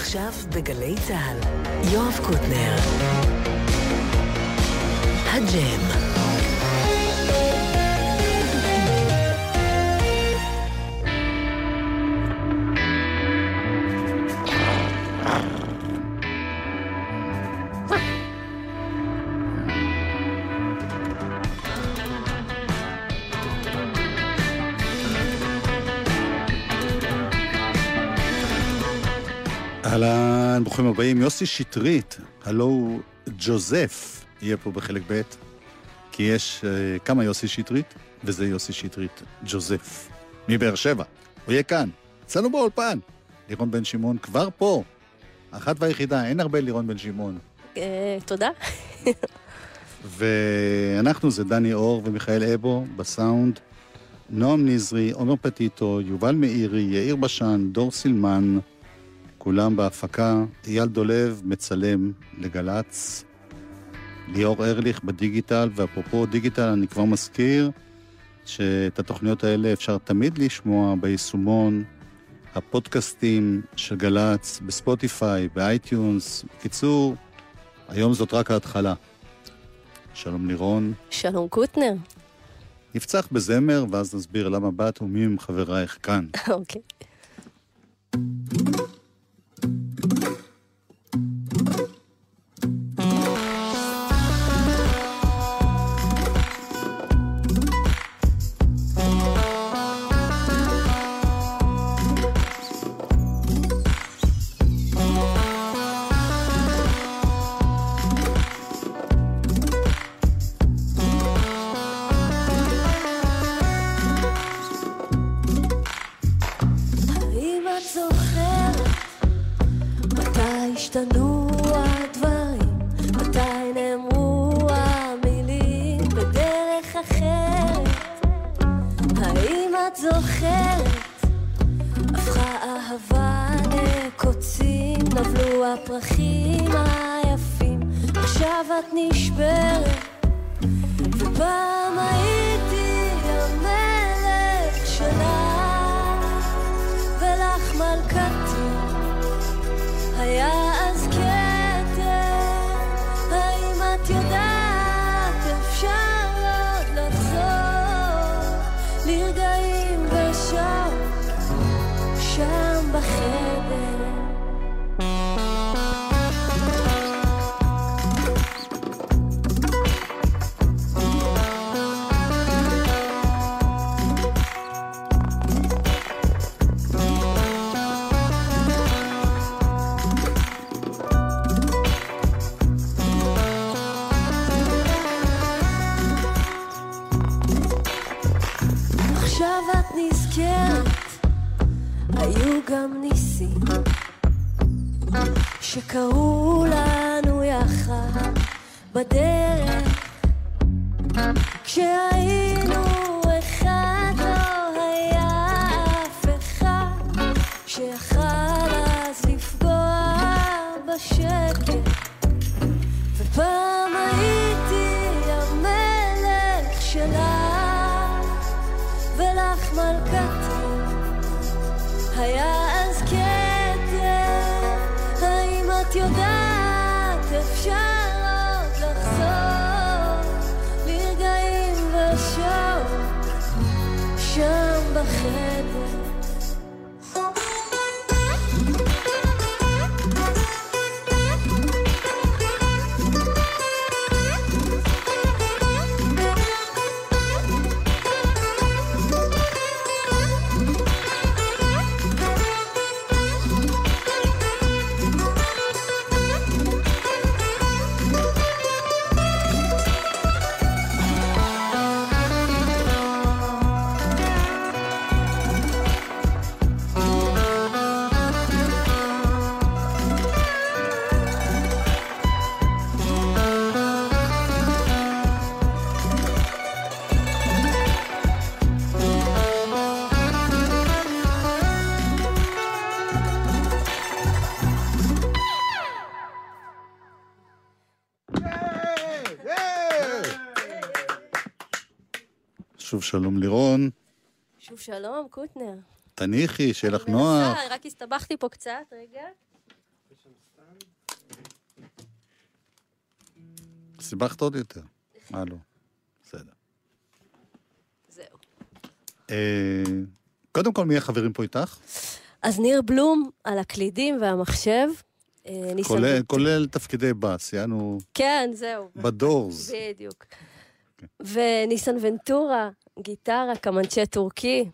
עכשיו בגלי צה"ל, יואב קוטנר. הג'ם. ברוכים הבאים. יוסי שטרית, הלו ג'וזף, יהיה פה בחלק ב', כי יש uh, כמה יוסי שטרית, וזה יוסי שטרית ג'וזף, מבאר שבע. הוא יהיה כאן, אצלנו באולפן. לירון בן שמעון כבר פה, אחת והיחידה, אין הרבה לירון בן שמעון. אה, תודה. ואנחנו זה דני אור ומיכאל אבו בסאונד, נועם נזרי, עומר פטיטו, יובל מאירי, יאיר בשן, דור סילמן, כולם בהפקה. אייל דולב מצלם לגל"צ. ליאור ארליך בדיגיטל, ואפרופו דיגיטל, אני כבר מזכיר שאת התוכניות האלה אפשר תמיד לשמוע ביישומון, הפודקאסטים של גל"צ, בספוטיפיי, באייטיונס. בקיצור, היום זאת רק ההתחלה. שלום לירון. שלום קוטנר. נפצח בזמר, ואז נסביר למה באת ומי הם חברייך כאן. אוקיי. האם show. שלום לירון, שוב שלום, קוטנר. תניחי, שיהיה לך אני נוח. מנסה, רק הסתבכתי פה קצת, רגע. סיבכת עוד יותר. אה, לא. בסדר. זהו. אה, קודם כל, מי החברים פה איתך? אז ניר בלום על הקלידים והמחשב. אה, כולל- תפקידי בס, יענו כן, זהו. בדורס. בדיוק. כן. וניסן ונטורה, גיטרה, קמנצ'ה טורקי.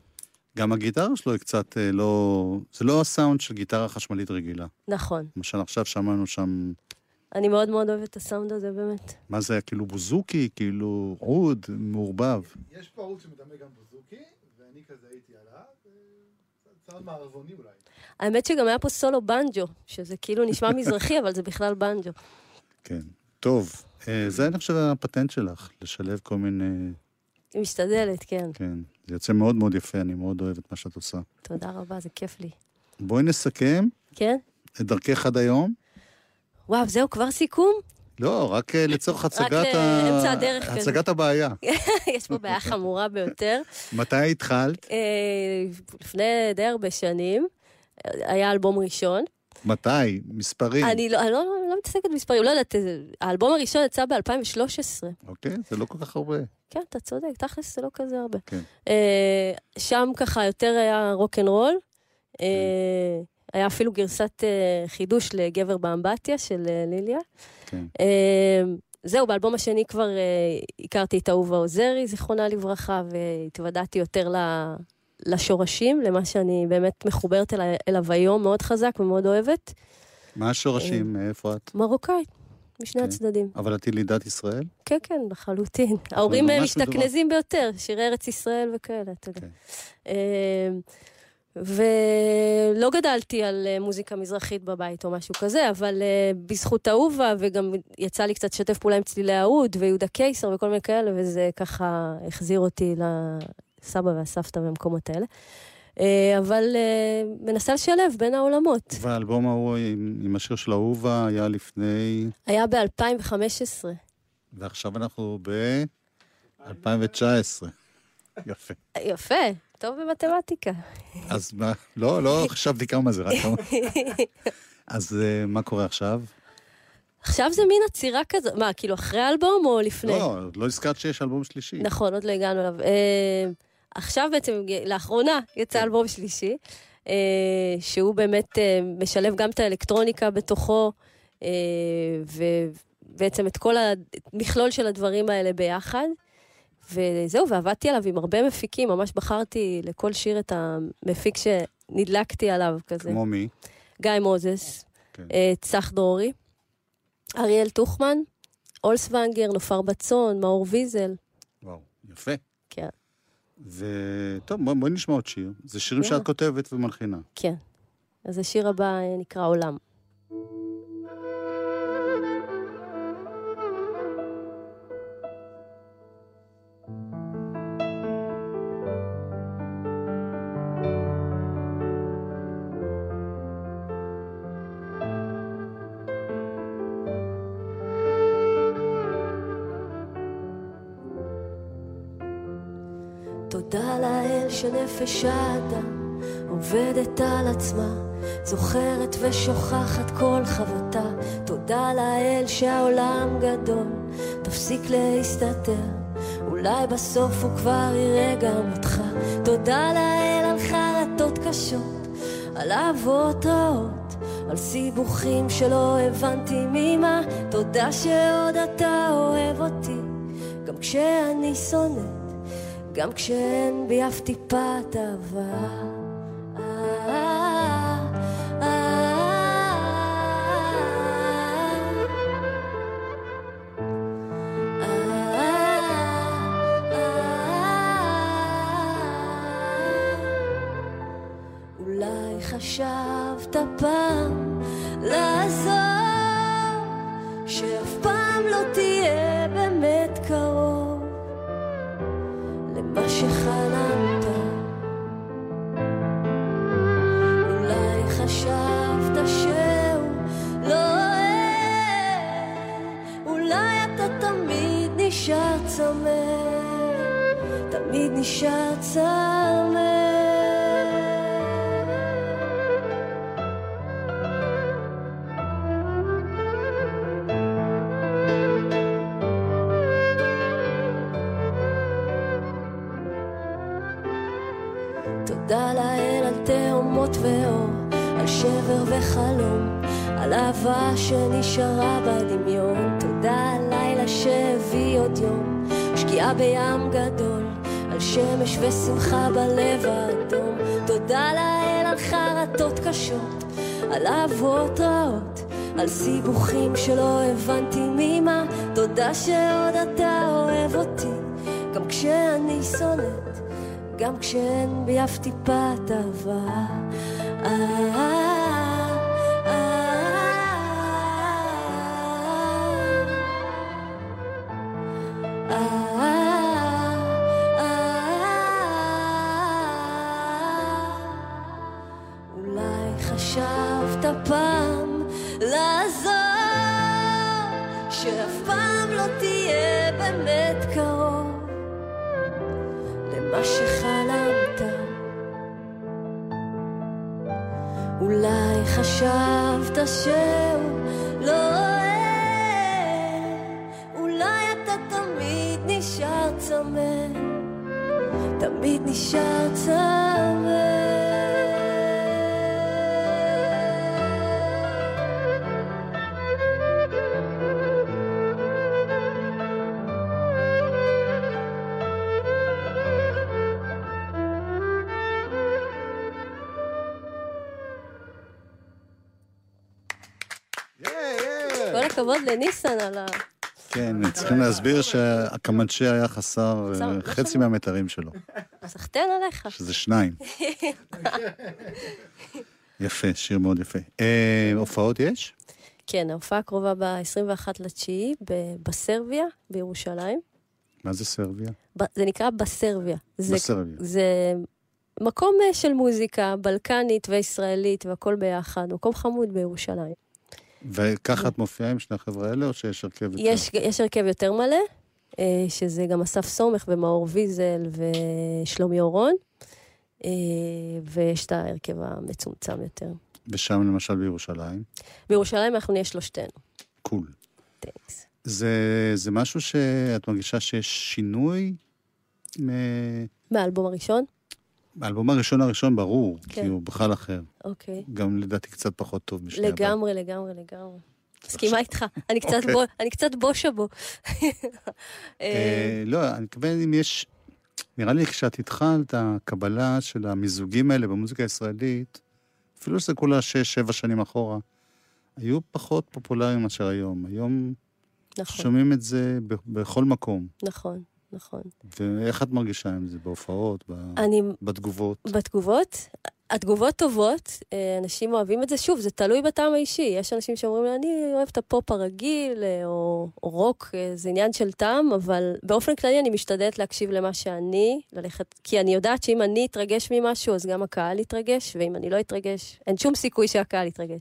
גם הגיטרה שלו היא קצת אה, לא... זה לא הסאונד של גיטרה חשמלית רגילה. נכון. למשל, עכשיו שמענו שם... אני מאוד מאוד אוהבת את הסאונד הזה, באמת. מה זה היה? כאילו בוזוקי, כאילו עוד, מעורבב. יש פה ערוץ שמדמה גם בוזוקי, ואני כזה הייתי עליו, צעד מערבוני אולי. האמת שגם היה פה סולו בנג'ו, שזה כאילו נשמע מזרחי, אבל זה בכלל בנג'ו. כן. טוב, אה, זה אני חושב הפטנט שלך, לשלב כל מיני... היא משתדלת, כן. כן. זה יוצא מאוד מאוד יפה, אני מאוד אוהב את מה שאת עושה. תודה רבה, זה כיף לי. בואי נסכם כן? את דרכך עד היום. וואו, זהו, כבר סיכום? לא, רק אה, לצורך הצגת לאמצע הדרך. הצגת הבעיה. יש פה בעיה חמורה ביותר. מתי התחלת? אה, לפני די הרבה שנים, היה אלבום ראשון. מתי? מספרים. אני לא, אני לא, לא מתעסקת במספרים, לא יודעת, האלבום הראשון יצא ב-2013. אוקיי, זה לא כל כך הרבה. כן, אתה צודק, תכלס זה לא כזה הרבה. כן. אה, שם ככה יותר היה rock and roll. אה, היה אפילו גרסת אה, חידוש לגבר באמבטיה של אה, ליליה. כן. אה, זהו, באלבום השני כבר אה, הכרתי את אהובה עוזרי, זיכרונה לברכה, והתוודעתי יותר ל- לשורשים, למה שאני באמת מחוברת אל- אליו היום, מאוד חזק ומאוד אוהבת. מה השורשים? מאיפה את? מרוקאית, משני כן. הצדדים. אבל את ילידת ישראל? כן, כן, לחלוטין. ההורים אה. משתכנזים ביותר, שירי ארץ ישראל וכאלה, אתה יודע. כן. אה, ולא גדלתי על אה, מוזיקה מזרחית בבית או משהו כזה, אבל אה, בזכות אהובה, וגם יצא לי קצת לשתף פעולה עם צלילי האוד ויהודה קיסר וכל מיני כאלה, וזה ככה החזיר אותי לסבא והסבתא במקומות האלה. אה, אבל אה, מנסה לשלב בין העולמות. והאלבום ההוא עם, עם השיר של אהובה היה לפני... היה ב-2015. ועכשיו אנחנו ב-2019. יפה. יפה, טוב במתמטיקה. אז מה, לא, לא חשבתי כמה זה, רק כמה. אז אה, מה קורה עכשיו? עכשיו זה מין עצירה כזאת, מה, כאילו אחרי האלבום או לפני? לא, עוד לא הזכרת שיש אלבום שלישי. נכון, עוד לא הגענו אליו. עכשיו בעצם, לאחרונה יצא כן. אלבום שלישי, אה, שהוא באמת אה, משלב גם את האלקטרוניקה בתוכו, אה, ובעצם את כל המכלול של הדברים האלה ביחד. וזהו, ועבדתי עליו עם הרבה מפיקים, ממש בחרתי לכל שיר את המפיק שנדלקתי עליו כזה. כמו מי? גיא מוזס, כן. צח דרורי, אריאל טוחמן, אולסוונגר, נופר בצון, מאור ויזל. וואו, יפה. וטוב, בואי בוא נשמע עוד שיר. זה שירים. שאת כותבת ומלחינה. כן. אז השיר הבא אה, נקרא עולם. תודה שנפש האדם עובדת על עצמה, זוכרת ושוכחת כל חבטה. תודה לאל שהעולם גדול, תפסיק להסתתר, אולי בסוף הוא כבר יראה גם אותך. תודה לאל על חרטות קשות, על אהבות רעות, על סיבוכים שלא הבנתי ממה. תודה שעוד אתה אוהב אותי, גם כשאני שונאת. גם כשאין בי אף טיפת אהבה. על אהבות רעות. על סיבוכים שלא הבנתי ממה, תודה שעוד אתה אוהב אותי, גם כשאני שונאת, גם כשאין בי אף טיפת אהבה. לניסן על ה... כן, צריכים להסביר שהקמנצ'ה היה חסר אה, לא חצי שמע. מהמטרים שלו, סחטיין עליך. שזה שניים. יפה, שיר מאוד יפה. אה, הופעות יש? כן, ההופעה הקרובה ב-21 לתשיעי בסרביה, בירושלים. מה זה סרביה? זה נקרא בסרביה. בסרביה. זה מקום אה, של מוזיקה בלקנית וישראלית והכל ביחד, מקום חמוד בירושלים. וככה את מופיעה עם שני החבר'ה האלה, או שיש הרכב יותר? יש, יש הרכב יותר מלא, אה, שזה גם אסף סומך ומאור ויזל ושלומי אורון, אה, ויש את ההרכב המצומצם יותר. ושם למשל בירושלים? בירושלים אנחנו נהיה שלושתנו. קול. טקס. זה, זה משהו שאת מרגישה שיש שינוי? מ- מהאלבום הראשון? האלבום הראשון הראשון ברור, כן. כי הוא בכלל אחר. אוקיי. גם לדעתי קצת פחות טוב משני הבאים. לגמרי, לגמרי, לגמרי. מסכימה איתך, אני קצת אוקיי. בו- אני קצת בושה בו. אה, לא, אני מתכוון אם יש... נראה לי כשאת התחלת, הקבלה של המיזוגים האלה במוזיקה הישראלית, אפילו שזה כולה שש, שבע שנים אחורה, היו פחות פופולריים מאשר היום. היום נכון, שומעים את זה ב- בכל מקום. נכון, נכון. ואיך את מרגישה עם זה? בהופעות? ב- אני בתגובות? בתגובות, התגובות טובות, אה, אנשים אוהבים את זה. שוב, זה תלוי בטעם האישי. יש אנשים שאומרים לי, אני אוהב את הפופ הרגיל, אה, או, או רוק, אה, זה עניין של טעם, אבל באופן כללי אני משתדלת להקשיב למה שאני, ללכת, כי אני יודעת שאם אני אתרגש ממשהו, אז גם הקהל יתרגש, ואם אני לא אתרגש, אין שום סיכוי שהקהל יתרגש.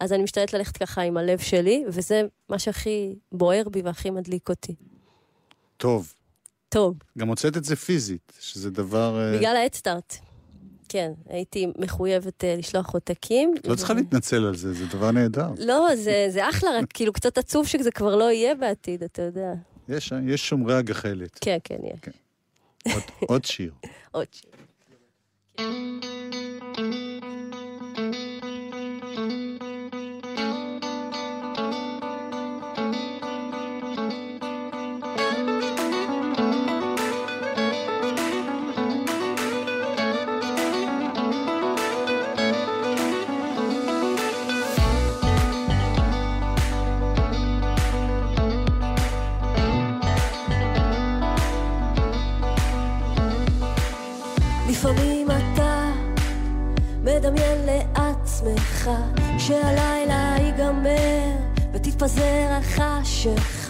אז אני משתדלת ללכת ככה עם הלב שלי, וזה מה שהכי בוער בי והכי מדליק אותי. טוב. טוב, גם הוצאת את זה פיזית, שזה דבר... אה, בגלל האדסטארט. כן, הייתי מחויבת אה, לשלוח עותקים. לא צריכה להתנצל על זה, זה דבר נהדר. לא, זה, זה אחלה, רק כאילו קצת עצוב שזה כבר לא יהיה בעתיד, אתה יודע. יש, יש שומרי הגחלת. כן, כן, יהיה. עוד, עוד שיר. עוד שיר.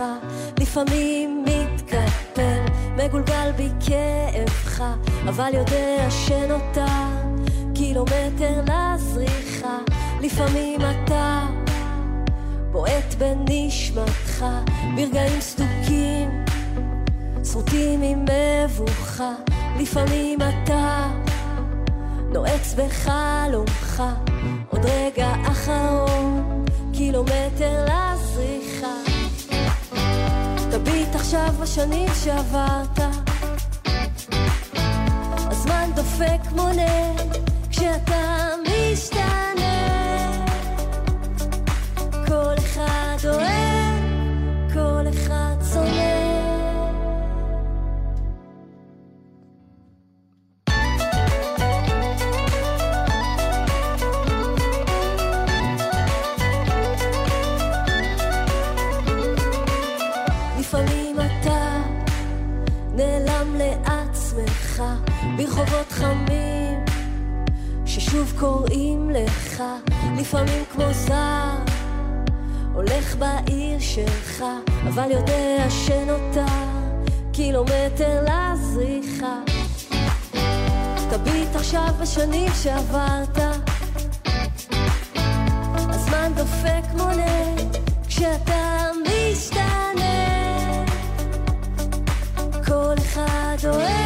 החשיכה. לפעמים מתקפל, מגולגל כאבך, אבל יודע שנותר קילומטר לזריחה. לפעמים אתה בועט בנשמתך ברגעים סדוקים שרוטים עם מבוכה, לפעמים אתה נועץ בחלומך, עוד רגע אחרון, קילומטר. תביט עכשיו בשנים שעברת, הזמן דופק מונה בעיר שלך אבל יודע שנותר קילומטר לזריחה. תביט עכשיו בשנים שעברת. הזמן דופק מונה כשאתה משתנה. כל אחד אוהב,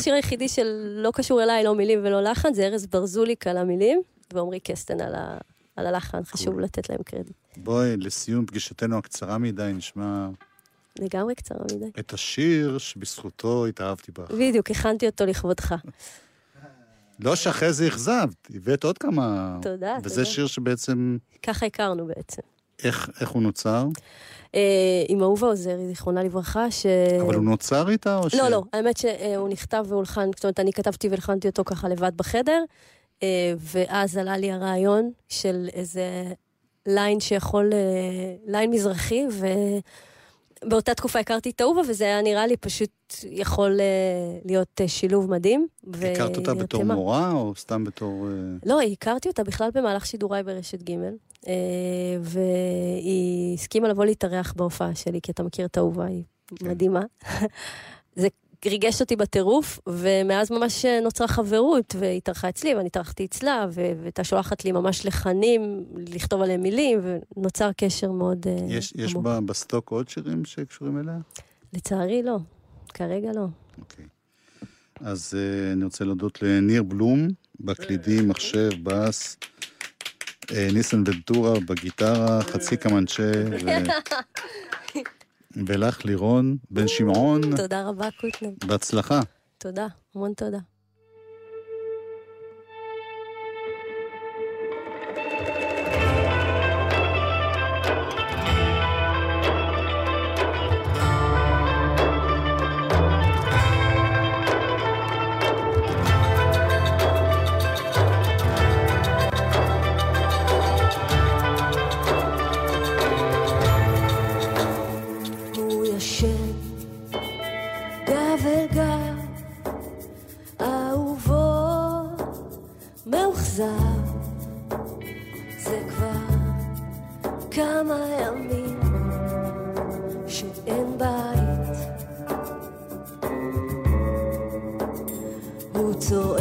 השיר היחידי שלא קשור אליי, לא מילים ולא לחן, זה ארז ברזוליק על המילים, ועמרי קסטן על, ה... על הלחן, חשוב לתת להם קרדיט. בואי, לסיום פגישתנו הקצרה מדי, נשמע לגמרי קצרה מדי. את השיר שבזכותו התאהבתי בך. בדיוק, הכנתי אותו לכבודך. לא שאחרי זה אכזבת, הבאת עוד כמה... תודה, וזה תודה. שיר שבעצם, ככה הכרנו בעצם. איך, איך הוא נוצר? אה, עם אהובה עוזרי, זיכרונה לברכה, ש... אבל הוא נוצר איתה או ש... לא, לא, האמת שהוא נכתב והולחן, זאת אומרת, אני כתבתי והלחנתי אותו ככה לבד בחדר, אה, ואז עלה לי הרעיון של איזה ליין שיכול, אה, ליין מזרחי, ובאותה תקופה הכרתי את אהובה, וזה היה נראה לי פשוט יכול אה, להיות אה, שילוב מדהים. הכרת אותה בתור ונרתמה. מורה או סתם בתור... אה, לא, הכרתי אותה בכלל במהלך שידוריי ברשת ג', אה, והיא הסכימה לבוא להתארח בהופעה שלי, כי אתה מכיר את אהובה, היא כן. מדהימה. זה ריגש אותי בטירוף, ומאז ממש נוצרה חברות, והיא התארחה אצלי, ואני התארחתי אצלה, והייתה שולחת לי ממש לחנים, לכתוב עליהם מילים, ונוצר קשר מאוד אה, יש, יש עמוק. בה בסטוק עוד שירים שקשורים אליה? לצערי לא, כרגע לא. אוקיי. אז uh, אני רוצה להודות לניר בלום, בקלידים, מחשב, בס, uh, ניסן ונטורה בגיטרה, חצי קמנצ'ה, ו... ולך לירון בן שמעון, תודה רבה, קוטנר. בהצלחה. תודה, המון תודה. מאוכזב. זה כבר כמה ימים שאין בית. הוא צועק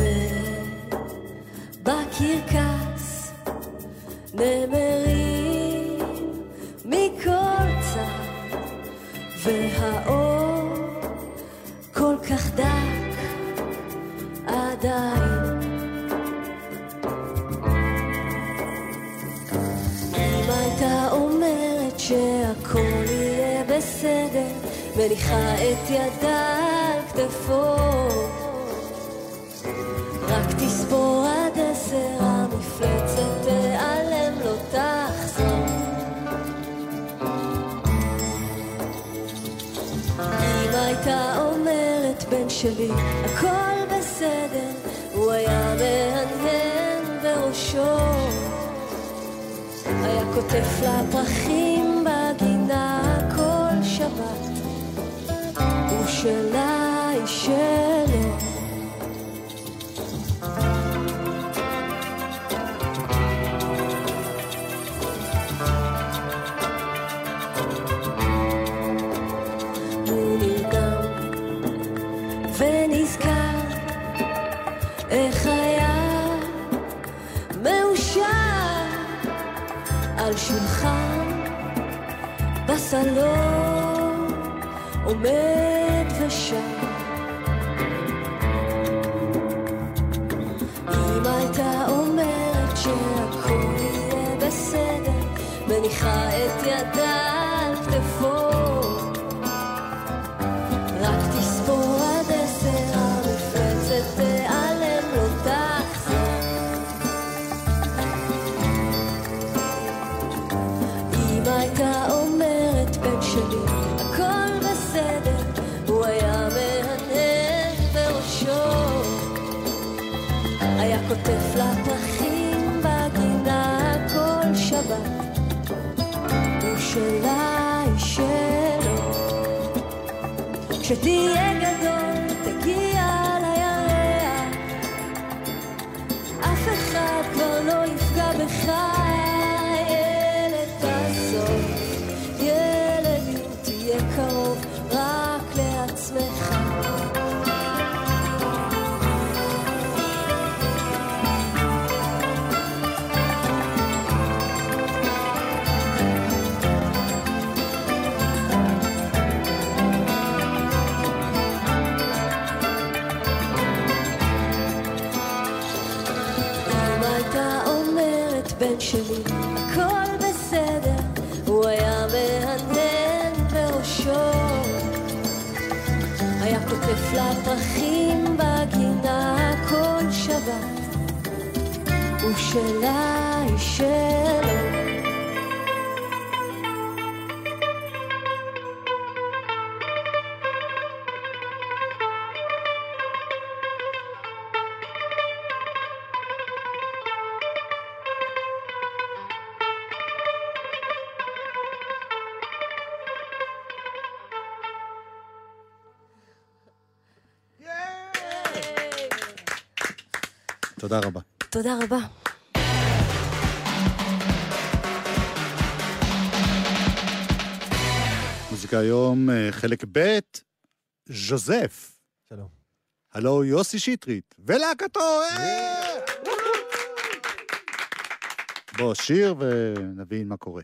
תודה רבה. תודה רבה. מוזיקה היום, אה, חלק ב', ז'וזף. שלום. הלו יוסי שטרית, ולהקתו! אה! בוא, שיר ונבין מה קורה.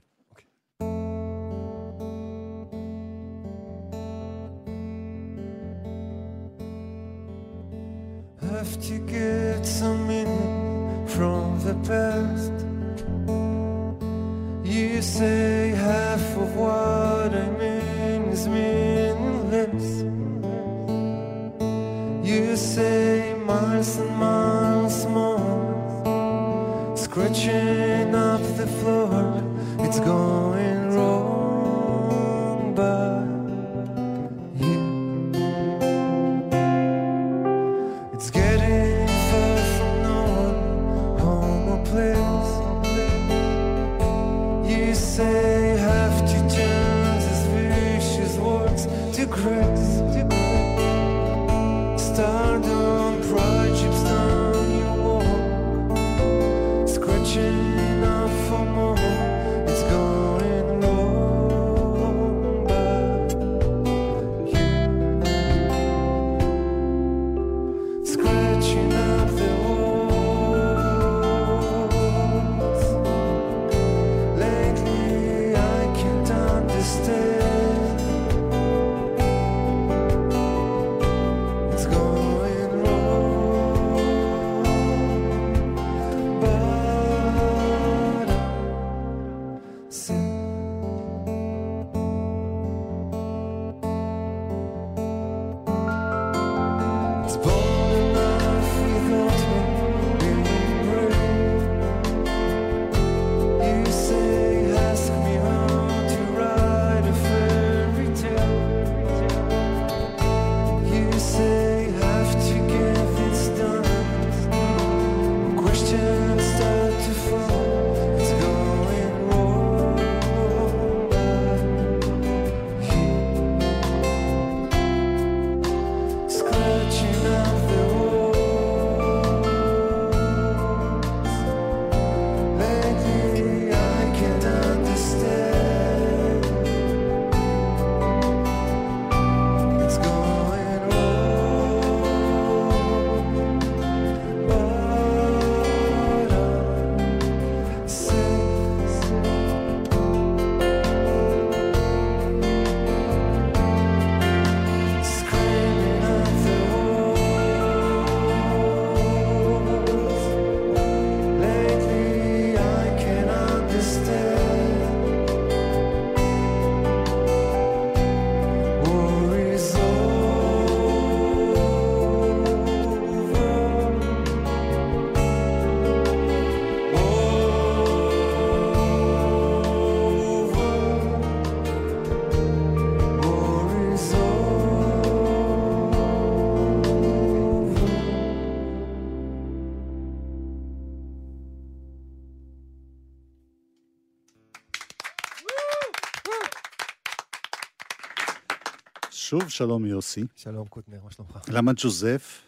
שוב שלום יוסי. שלום קוטנר, מה שלומך? למה ג'וזף?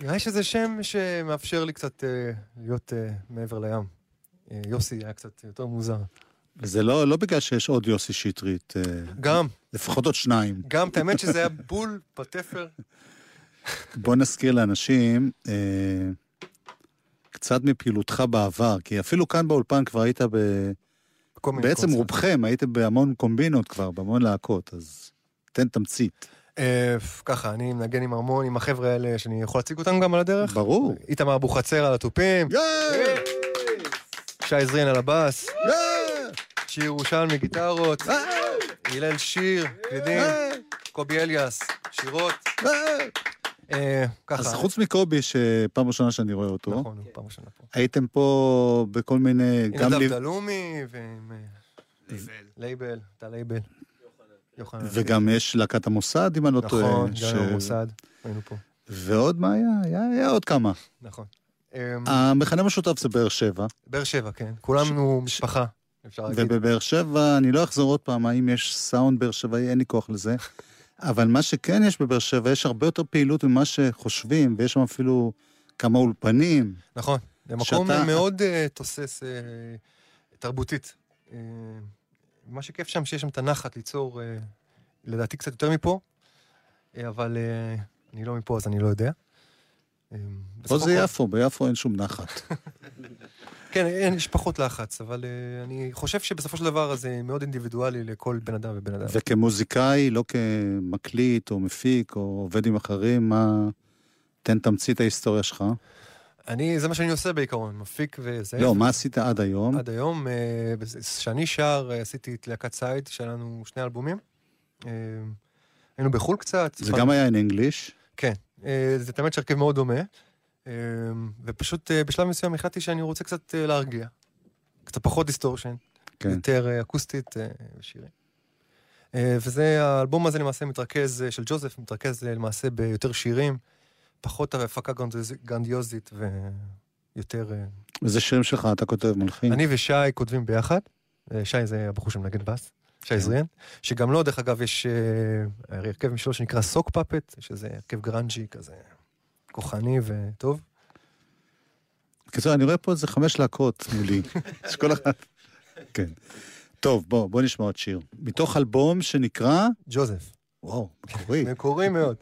נראה לי שזה שם שמאפשר לי קצת אה, להיות אה, מעבר לים. אה, יוסי היה קצת יותר מוזר. וזה לא, לא בגלל שיש עוד יוסי שטרית, אה, גם, לפחות עוד שניים. גם, את האמת שזה היה בול בתפר. בוא נזכיר לאנשים אה, קצת מפעילותך בעבר, כי אפילו כאן באולפן כבר היית ב... בעצם. רובכם הייתם בהמון קומבינות כבר, בהמון להקות, אז תן תמצית. אה, ככה, אני מנגן עם הרמון, עם החבר'ה האלה שאני יכול להציג אותם גם על הדרך. ברור. איתמר אבוחצירא על התופים, שי זרין על הבאס, שיר ירושלמי גיטרות, הלל שיר, קלידים, קובי אליאס, שירות. אה, ככה. אז חוץ מקובי, שפעם ראשונה שאני רואה אותו, נכון, הוא פעם ראשונה פה. הייתם פה בכל מיני... עם נדב דלומי ועם... אה, לייבל, אתה לייבל. וגם יש להקת המוסד, אם אני לא טועה. נכון, גם המוסד, היו פה. ועוד מה היה? היה? עוד כמה. נכון. אמ, המכנה המשותף זה באר שבע, באר שבע, כן. כולנו משפחה, אפשר להגיד. ובבאר שבע, אני לא אחזור עוד פעם, האם יש סאונד באר שבעי, אין לי כוח לזה. אבל מה שכן יש בבאר שבע, יש הרבה יותר פעילות ממה שחושבים, ויש שם אפילו כמה אולפנים. נכון. זה מקום שאתה- מאוד אה, תוסס אה, תרבותית. אה, מה שכיף שם, שיש שם את הנחת ליצור, אה, לדעתי קצת יותר מפה, אה, אבל אה, אני לא מפה אז אני לא יודע. פה זה יפו, ביפו אין שום נחת. כן, אין, יש פחות לחץ, אבל uh, אני חושב שבסופו של דבר זה מאוד אינדיבידואלי לכל בן אדם ובן אדם. וכמוזיקאי, לא כמקליט או מפיק או עובד עם אחרים, מה... תן תמצית ההיסטוריה שלך. אני, זה מה שאני עושה בעיקרון, מפיק וזה. לא, מה עשית עד היום? עד היום, אה, כשאני שר, אה, עשיתי את להקת סייד, שהיה לנו שני אלבומים. אה, היינו בחו"ל קצת. זה גם היה in English. כן, זה תמיד הרכב מאוד דומה. ופשוט בשלב מסוים החלטתי שאני רוצה קצת להרגיע. קצת פחות distortion. כן. יותר אקוסטית ושירים. וזה, האלבום הזה למעשה מתרכז, של ג'וזף, מתרכז למעשה ביותר שירים, פחות הפקה גרנדיוז- גרנדיוזית ויותר... אה, וזה שירים שלך, אתה כותב מלחין. אני ושי כותבים ביחד, אה, שי זה הבחור שמנגן בס, שי כן. זריאן, שגם לו, דרך אגב, יש אה, הרכב משלו שנקרא Sock Puppet, שזה הרכב גרנג'י כזה כוחני וטוב. בקיצור, אני רואה פה איזה חמש להקות מולי. יש כל אחת. כן. טוב, בוא, בוא נשמע עוד שיר. מתוך אלבום שנקרא... ג'וזף, וואו, מקורי. מקורי מאוד.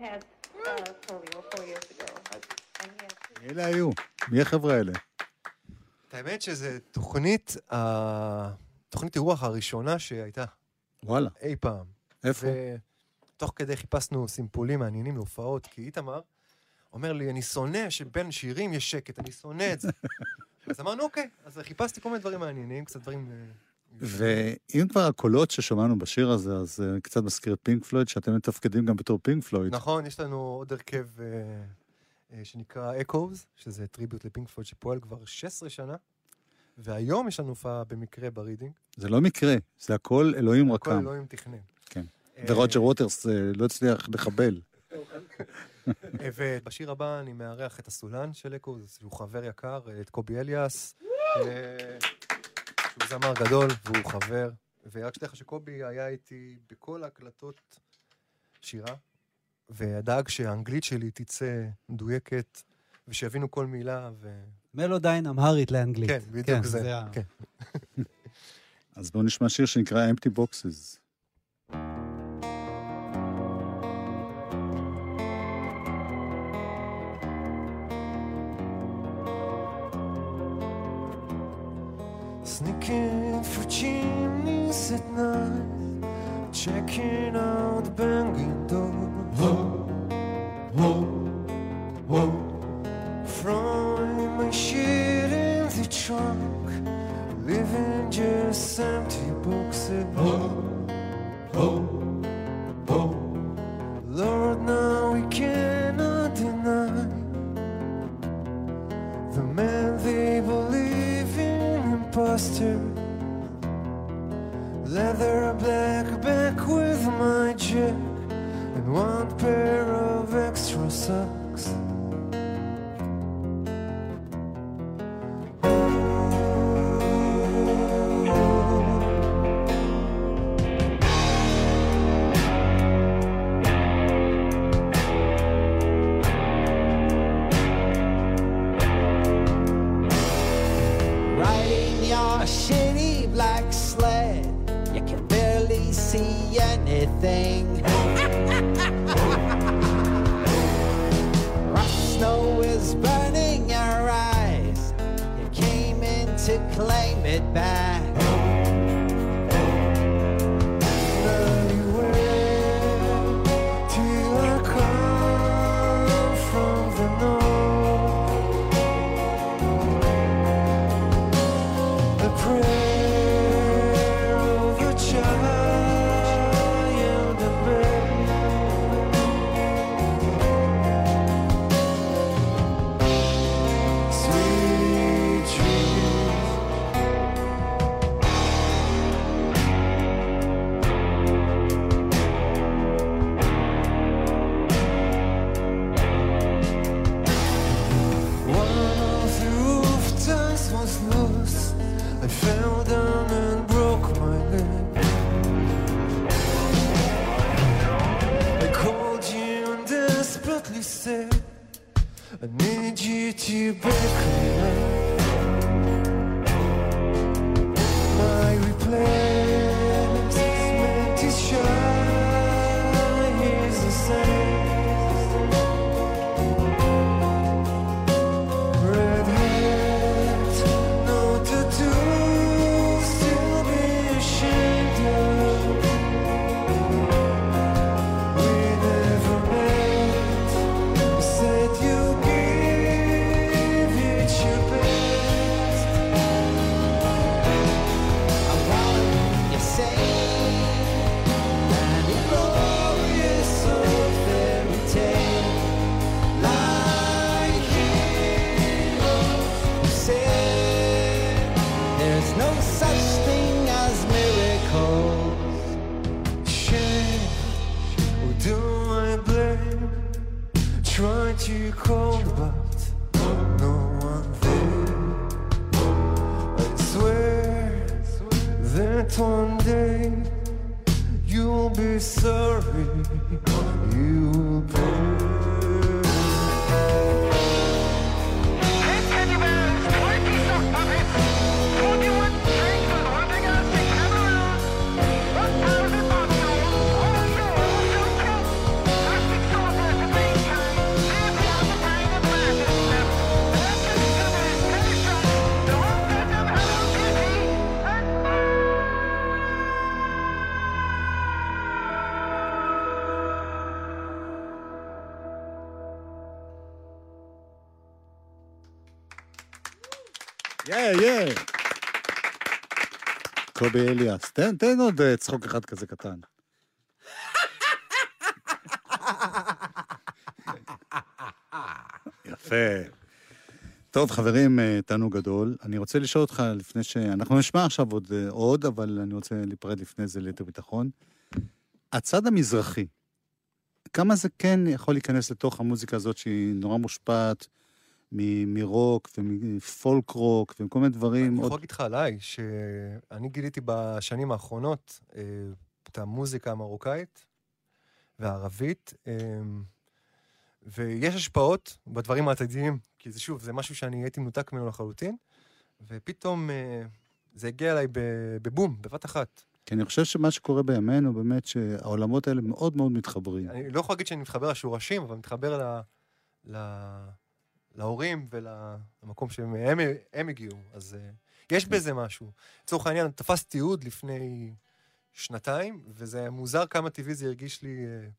Had uh, polio four years ago. Has אלה היו. מי החבר'ה האלה? האמת שזו תוכנית, ה- תוכנית אירוח הראשונה שהייתה וואלה. אי פעם. איפה? ותוך כדי חיפשנו סימפולים מעניינים להופעות, כי איתמר אומר לי, אני שונא שבין שירים יש שקט, אני שונא את זה. אז אמרנו, אוקיי, אז חיפשתי כל מיני דברים מעניינים, קצת דברים... אה, ואם כבר הקולות ששמענו בשיר הזה, אז אה, קצת מזכיר את פינק פלויד, שאתם מתפקדים גם בתור פינק פלויד. נכון, יש לנו עוד הרכב אה, אה, שנקרא אקוז, שזה tribute לפינק פלויד שפועל כבר 16 שנה, והיום יש לנו הופעה במקרה ברידינג. זה לא מקרה, זה הכל אלוהים הכל רקם. אלוהים תכנן. כן. ורוג'ר ווטרס לא הצליח לחבל. ובשיר הבא אני מארח את הסולן של אקוז, שהוא חבר יקר, את קובי אליאס, זמר גדול והוא חבר. ורק שתדע לך שקובי היה איתי בכל ההקלטות שירה, ודאג שהאנגלית שלי תצא מדויקת, ושיבינו כל מילה, ו... מלודיין אמהרית לאנגלית. כן, בדיוק זה. ה- כן. אז בואו נשמע שיר שנקרא Empty Boxes. checking up. Try to call, but no one there. I swear that one day you'll be sorry. קובי אליאס, תן, תן עוד אה, צחוק אחד כזה קטן. יפה. טוב, חברים, אה, תענוג גדול. אני רוצה לשאול אותך לפני ש... אנחנו נשמע עכשיו עוד, אה, עוד, אבל אני רוצה להיפרד לפני זה ליתר ביטחון. הצד המזרחי, כמה זה כן יכול להיכנס לתוך המוזיקה הזאת שהיא נורא מושפעת מ- מרוק ומפולק רוק ומכל מיני דברים. אני. יכול להגיד לך עליי, שאני גיליתי בשנים האחרונות אה, את המוזיקה המרוקאית והערבית, אה, ויש השפעות בדברים העתידיים, כי זה שוב, זה משהו שאני הייתי מנותק ממנו לחלוטין, ופתאום אה, זה הגיע אליי בבום, בבת אחת. כי אני חושב שמה שקורה בימינו, באמת שהעולמות האלה מאוד מאוד מתחברים. אני לא יכול להגיד שאני מתחבר לשורשים, אבל מתחבר ל... ל... להורים ולמקום שהם הם, הם הגיעו. אז uh, יש בזה משהו. לצורך העניין, תפסתי תיעוד לפני שנתיים, וזה מוזר כמה טבעי זה הרגיש לי... Uh,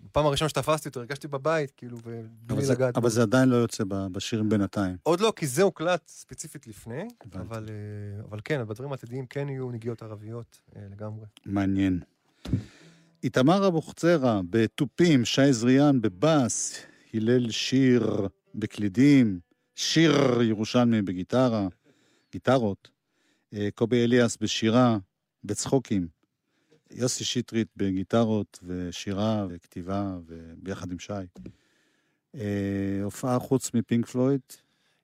בפעם הראשונה שתפסתי אותו, הרגשתי בבית, כאילו, ובלי לגעת. אבל. זה עדיין לא יוצא בשירים בינתיים. עוד לא, כי זה הוקלט ספציפית לפני. אבל, uh, אבל כן, בדברים העתידיים כן יהיו נגיעות ערביות לגמרי. מעניין. איתמר אבוחצירא בתופים, שי זריאן בבאס, הלל שיר בקלידים, שיר ירושלמי בגיטרה, גיטרות, אה, קובי אליאס בשירה, בצחוקים, יוסי שטרית בגיטרות ושירה וכתיבה וביחד עם שי. אה, הופעה חוץ מפינק פלויד,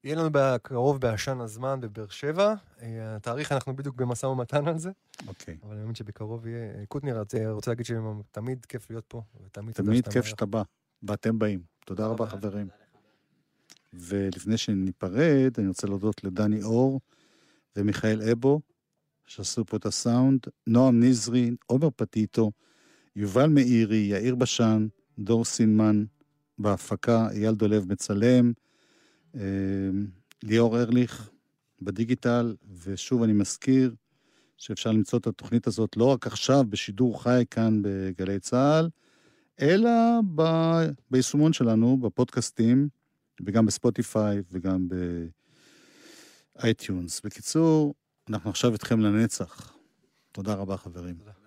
יהיה לנו בקרוב בעשן הזמן בבאר שבע. אה, התאריך, אנחנו בדיוק במשא ומתן על זה, אוקיי. אבל אני מאמין שבקרוב יהיה... קוטנר, רוצה- להגיד שתמיד כיף להיות פה, ותמיד תמיד כיף. שאתה בא, ואתם באים. תודה רבה, חברים. ולפני שניפרד, אני רוצה להודות לדני אור ומיכאל אבו, שעשו פה את הסאונד, נועם נזרי, עומר פטיטו, יובל מאירי, יאיר בשן, דור סינמן, בהפקה, אייל דולב מצלם, אה, ליאור ארליך בדיגיטל, ושוב אני מזכיר שאפשר למצוא את התוכנית הזאת לא רק עכשיו בשידור חי כאן בגלי צה"ל, אלא ב- ביישומון שלנו, בפודקאסטים, וגם בספוטיפיי וגם באייטיונס. בקיצור, אנחנו עכשיו איתכם לנצח. תודה רבה, חברים. And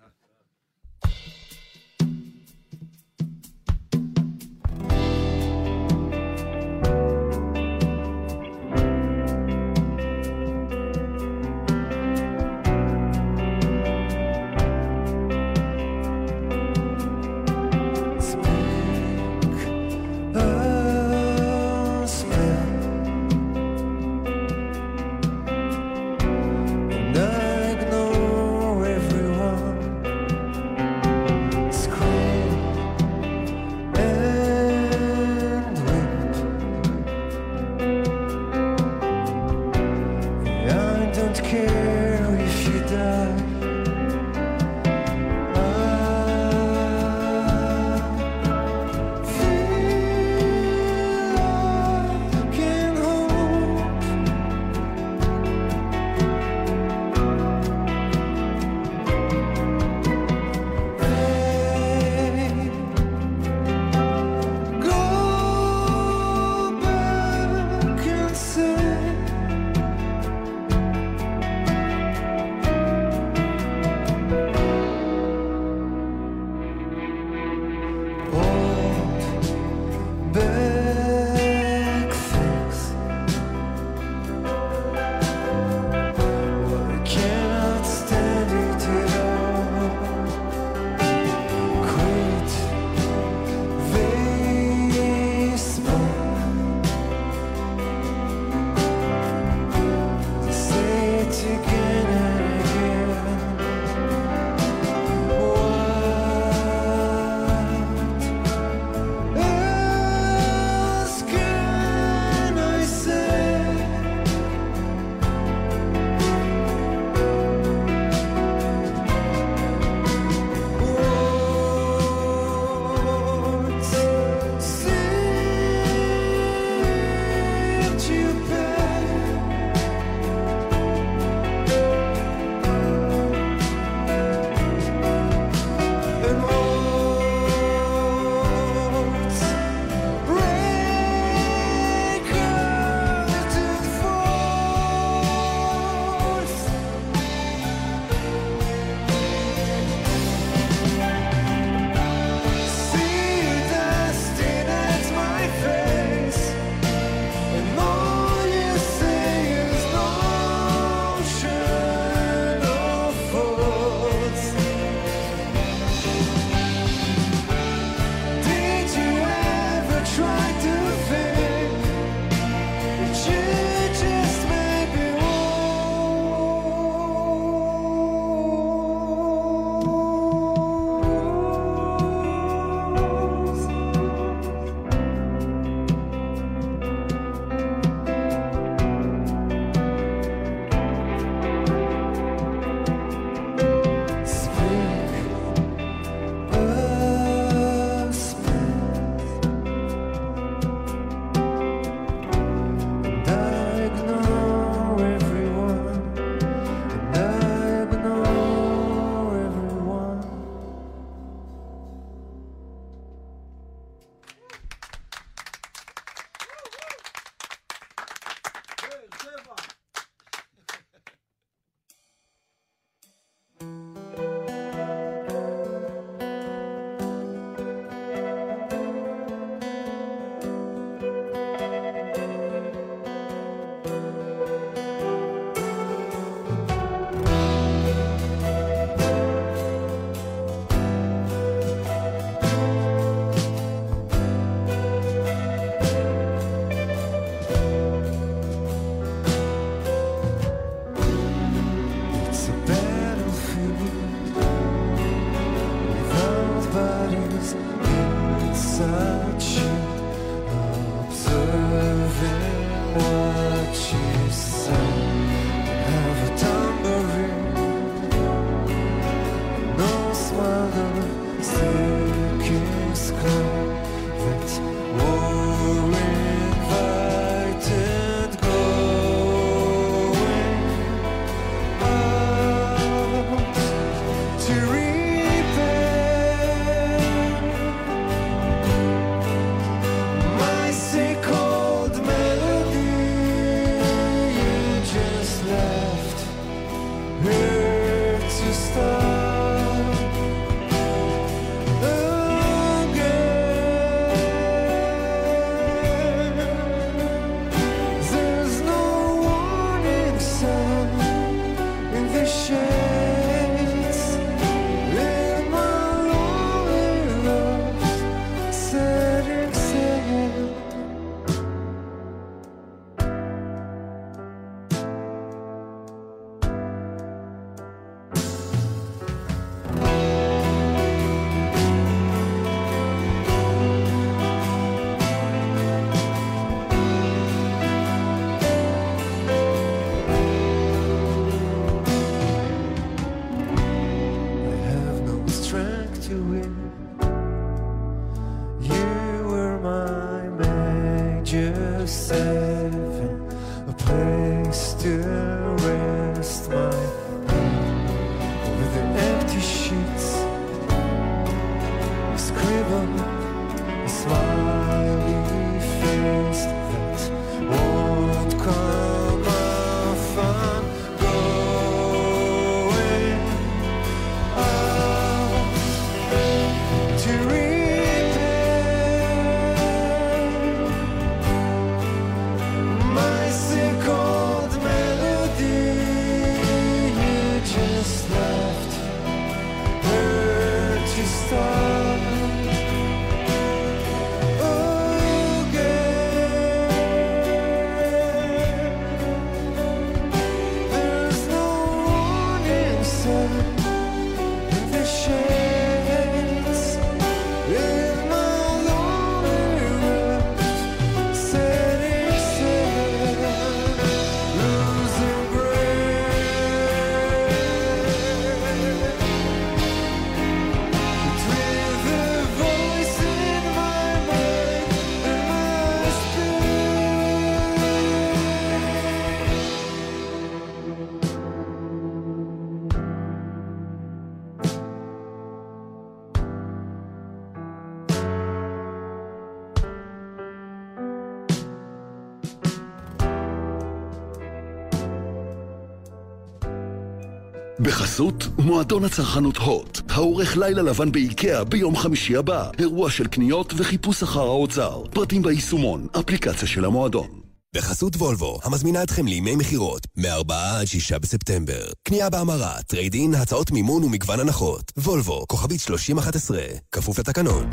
בחסות מועדון הצרכנות הוט, העורך לילה לבן באיקאה ביום חמישי הבא, אירוע של קניות וחיפוש אחר האוצר. פרטים ביישומון, אפליקציה של המועדון. בחסות וולבו, המזמינה אתכם לימי מכירות, מ-4 עד 6 בספטמבר. קנייה בהמרה, trade-in, הצעות מימון ומגוון הנחות. וולבו, כוכבית 3011, כפוף לתקנון.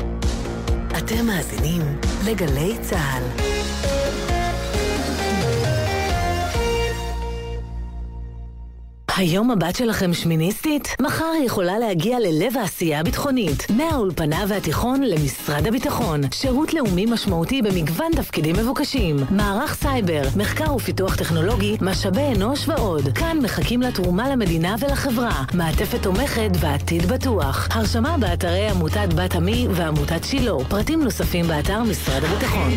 אתם מאזינים לגלי צה"ל. היום הבת שלכם שמיניסטית? מחר היא יכולה להגיע ללב העשייה הביטחונית. מהאולפנה והתיכון למשרד הביטחון. שירות לאומי משמעותי במגוון תפקידים מבוקשים. מערך סייבר, מחקר ופיתוח טכנולוגי, משאבי אנוש ועוד. כאן מחכים לתרומה למדינה ולחברה. מעטפת תומכת ועתיד בטוח. הרשמה באתרי עמותת בת עמי ועמותת שילה. פרטים נוספים באתר משרד הביטחון.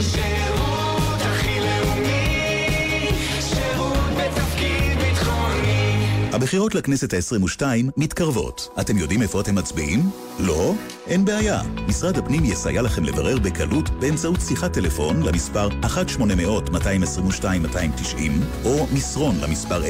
הבחירות לכנסת ה-22 מתקרבות. אתם יודעים איפה אתם מצביעים? לא? אין בעיה. משרד הפנים יסייע לכם לברר בקלות באמצעות שיחת טלפון למספר 1-800-222-290 או מסרון למספר 050-808-5500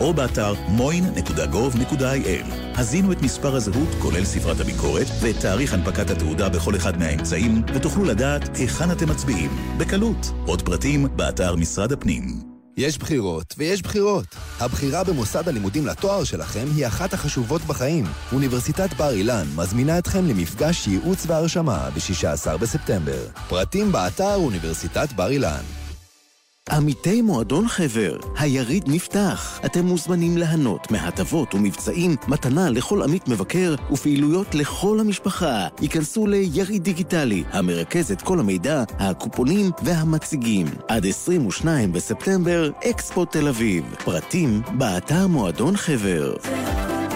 או באתר moin.gov.il. הזינו את מספר הזהות, כולל ספרת הביקורת, ואת תאריך הנפקת התעודה בכל אחד מהאמצעים, ותוכלו לדעת היכן אתם מצביעים. בקלות. עוד פרטים, באתר משרד הפנים. יש בחירות ויש בחירות. הבחירה במוסד הלימודים לתואר שלכם היא אחת החשובות בחיים. אוניברסיטת בר אילן מזמינה אתכם למפגש ייעוץ והרשמה ב-16 בספטמבר. פרטים באתר אוניברסיטת בר אילן. עמיתי מועדון חבר, היריד נפתח. אתם מוזמנים ליהנות מהטבות ומבצעים, מתנה לכל עמית מבקר ופעילויות לכל המשפחה. היכנסו ליריד דיגיטלי, המרכז את כל המידע, הקופונים והמציגים. עד 22 בספטמבר, אקספו תל אביב. פרטים באתר מועדון חבר. עצרו!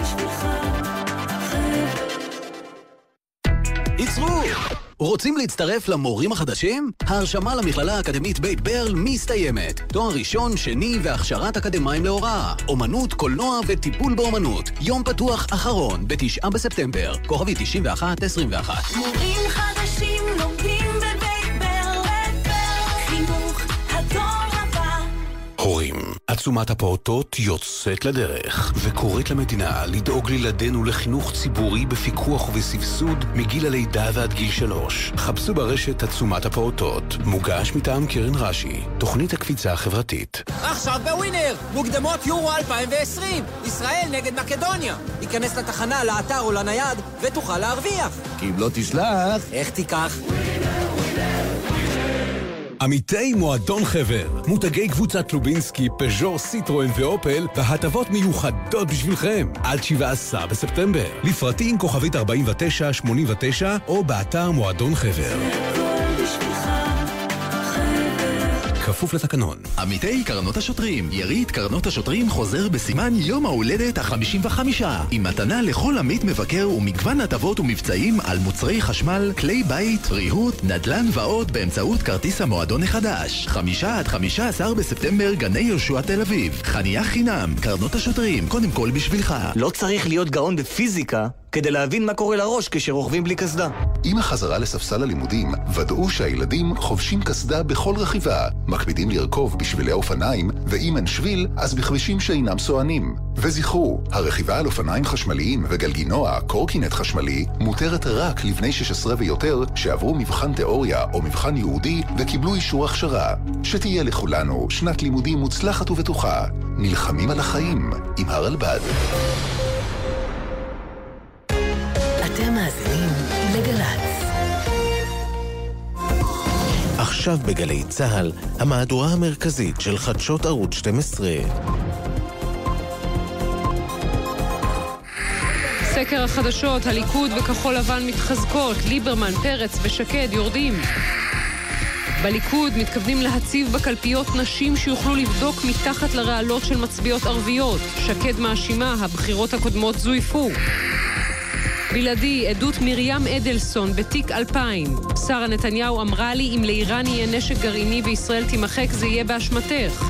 רוצים להצטרף למורים החדשים? ההרשמה למכללה האקדמית בית ברל מסתיימת. תואר ראשון, שני והכשרת אקדמאים להוראה. אומנות, קולנוע וטיפול באומנות. יום פתוח אחרון, בתשעה בספטמבר. כוכבי 91-21. מורים חדשים לומדים עצומת הפעוטות יוצאת לדרך, וקוראת למדינה לדאוג לילדינו לחינוך ציבורי בפיקוח ובסבסוד מגיל הלידה ועד גיל שלוש. חפשו ברשת עצומת הפעוטות. מוגש מטעם קרן רש"י, תוכנית הקפיצה החברתית. עכשיו בווינר! מוקדמות יורו 2020! ישראל נגד מקדוניה! היכנס לתחנה, לאתר או לנייד, ותוכל להרוויח! כי אם לא תשלח... איך תיקח? עמיתי מועדון חבר, מותגי קבוצת לובינסקי, פז'ו, סיטרואן ואופל, והטבות מיוחדות בשבילכם, עד 17 בספטמבר. לפרטים כוכבית 4989 או באתר מועדון חבר. כפוף לתקנון. עמיתי קרנות השוטרים, יריד קרנות השוטרים חוזר בסימן יום ההולדת ה-55 עם מתנה לכל עמית מבקר ומגוון הטבות ומבצעים על מוצרי חשמל, כלי בית, ריהוט, נדל"ן ועוד באמצעות כרטיס המועדון החדש. חמישה עד חמישה עשר בספטמבר גני יהושע תל אביב. חניה חינם, קרנות השוטרים, קודם כל בשבילך. לא צריך להיות גאון בפיזיקה כדי להבין מה קורה לראש כשרוכבים בלי קסדה. עם החזרה לספסל הלימודים, ודאו שהילדים חובשים קסדה בכל רכיבה, מקפידים לרכוב בשבילי אופניים, ואם אין שביל, אז בכבישים שאינם סוענים. וזכרו, הרכיבה על אופניים חשמליים וגלגינוע, קורקינט חשמלי, מותרת רק לבני 16 ויותר שעברו מבחן תיאוריה או מבחן ייעודי וקיבלו אישור הכשרה. שתהיה לכולנו שנת לימודים מוצלחת ובטוחה. נלחמים על החיים עם הרלב"ד. עכשיו בגלי צה"ל, המהדורה המרכזית של חדשות ערוץ 12. סקר החדשות, הליכוד וכחול לבן מתחזקות, ליברמן, פרץ ושקד יורדים. בליכוד מתכוונים להציב בקלפיות נשים שיוכלו לבדוק מתחת לרעלות של מצביעות ערביות. שקד מאשימה, הבחירות הקודמות זויפו. בלעדי, עדות מרים אדלסון בתיק 2000. שרה נתניהו אמרה לי, אם לאיראן יהיה נשק גרעיני וישראל תימחק, זה יהיה באשמתך.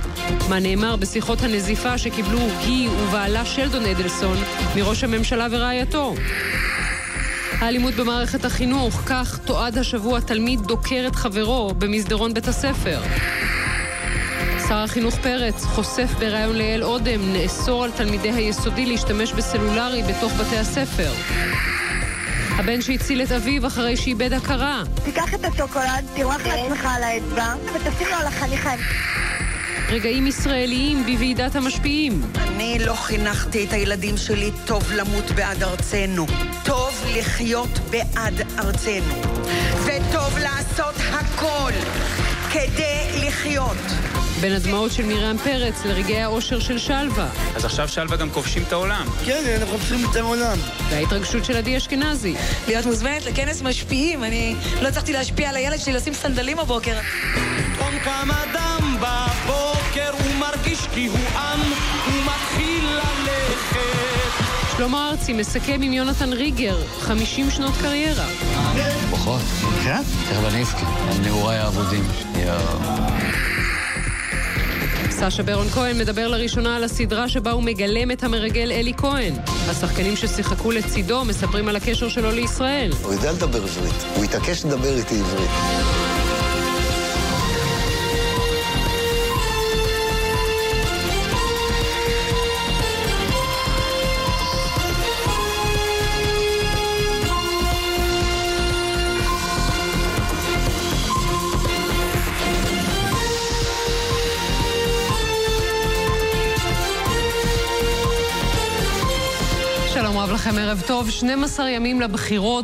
מה נאמר בשיחות הנזיפה שקיבלו היא ובעלה שלדון אדלסון מראש הממשלה ורעייתו? האלימות במערכת החינוך, כך תועד השבוע תלמיד דוקר את חברו במסדרון בית הספר. שר החינוך פרץ חושף בריאיון ליאל אודם, נאסור על תלמידי היסודי להשתמש בסלולרי בתוך בתי הספר. הבן שהציל את אביו אחרי שאיבד הכרה. תיקח את השוקולד, תירח לעצמך על האצבע, ותשים לו על החניכה. רגעים ישראליים בוועידת המשפיעים. אני לא חינכתי את הילדים שלי טוב למות בעד ארצנו. טוב לחיות בעד ארצנו. וטוב לעשות הכל כדי לחיות. בין הדמעות של מרים פרץ לרגעי האושר של שלווה. אז עכשיו שלווה גם כובשים את העולם. כן, אנחנו כובשים את העולם. וההתרגשות של עדי אשכנזי. להיות מוזמנת לכנס משפיעים, אני לא הצלחתי להשפיע על הילד שלי לשים סנדלים בבוקר. פתאום קם אדם בבוקר, הוא מרגיש כי הוא עם, הוא מתחיל ללכת. שלמה ארצי מסכם עם יונתן ריגר, 50 שנות קריירה. ברכות. כן? תכף אני אבכה, על נעוריי האבודים. יואו. סשה ברון כהן מדבר לראשונה על הסדרה שבה הוא מגלם את המרגל אלי כהן. השחקנים ששיחקו לצידו מספרים על הקשר שלו לישראל. הוא יודע לדבר עברית, הוא התעקש לדבר איתי עברית. לכם, ערב טוב. 12 ימים לבחירות.